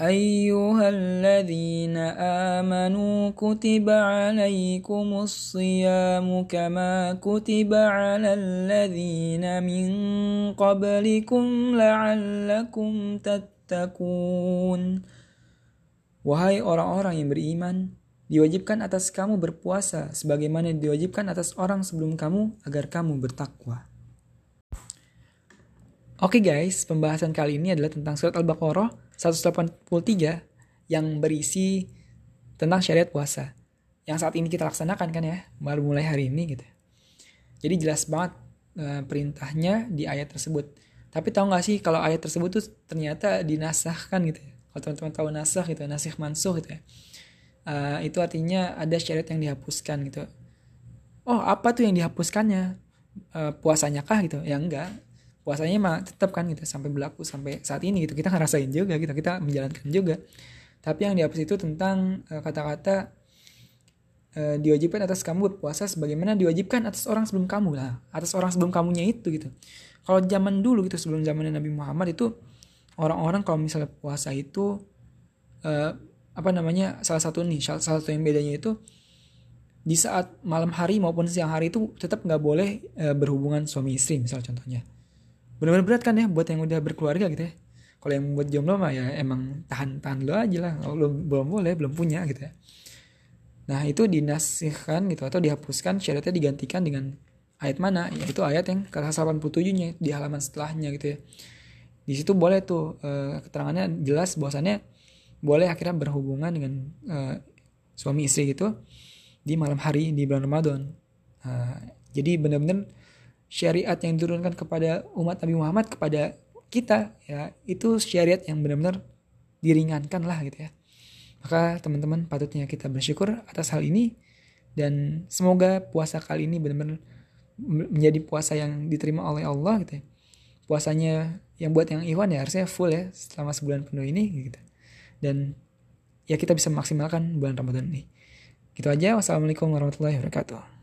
أيها الذين آمنوا كتب عليكم الصيام كما كتب على الذين من قبلكم لعلكم تتقون Wahai orang-orang yang beriman, diwajibkan atas kamu berpuasa sebagaimana diwajibkan atas orang sebelum kamu agar kamu bertakwa. Oke guys, pembahasan kali ini adalah tentang surat Al-Baqarah 183 yang berisi tentang syariat puasa. Yang saat ini kita laksanakan kan ya, baru mulai hari ini gitu. Jadi jelas banget uh, perintahnya di ayat tersebut. Tapi tahu nggak sih kalau ayat tersebut tuh ternyata dinasahkan gitu ya. Kalau teman-teman tahu nasah gitu, nasih mansuh gitu ya. Uh, itu artinya ada syariat yang dihapuskan gitu. Oh apa tuh yang dihapuskannya? Uh, puasanya kah gitu? Ya enggak. Puasanya mah tetap kan gitu sampai berlaku sampai saat ini gitu. Kita ngerasain juga gitu, kita menjalankan juga. Tapi yang dihapus itu tentang kata-kata uh, diwajibkan atas kamu berpuasa sebagaimana diwajibkan atas orang sebelum kamu lah atas orang sebelum kamunya itu gitu kalau zaman dulu gitu sebelum zaman Nabi Muhammad itu orang-orang kalau misalnya puasa itu uh, apa namanya salah satu nih salah satu yang bedanya itu di saat malam hari maupun siang hari itu tetap nggak boleh uh, berhubungan suami istri misal contohnya benar-benar berat kan ya buat yang udah berkeluarga gitu ya. Kalau yang buat jomblo mah ya emang tahan-tahan lo aja lah. Kalau belum belum boleh belum punya gitu ya. Nah itu dinasihkan gitu atau dihapuskan syaratnya digantikan dengan ayat mana? Yaitu ayat yang ke 87 nya di halaman setelahnya gitu ya. Di situ boleh tuh uh, keterangannya jelas bahwasannya boleh akhirnya berhubungan dengan uh, suami istri gitu di malam hari di bulan Ramadan. Uh, jadi benar-benar syariat yang diturunkan kepada umat Nabi Muhammad kepada kita ya itu syariat yang benar-benar diringankan lah gitu ya. Maka teman-teman patutnya kita bersyukur atas hal ini dan semoga puasa kali ini benar-benar menjadi puasa yang diterima oleh Allah gitu ya. Puasanya yang buat yang Iwan ya harusnya full ya selama sebulan penuh ini gitu dan ya kita bisa memaksimalkan bulan Ramadan ini gitu aja wassalamualaikum warahmatullahi wabarakatuh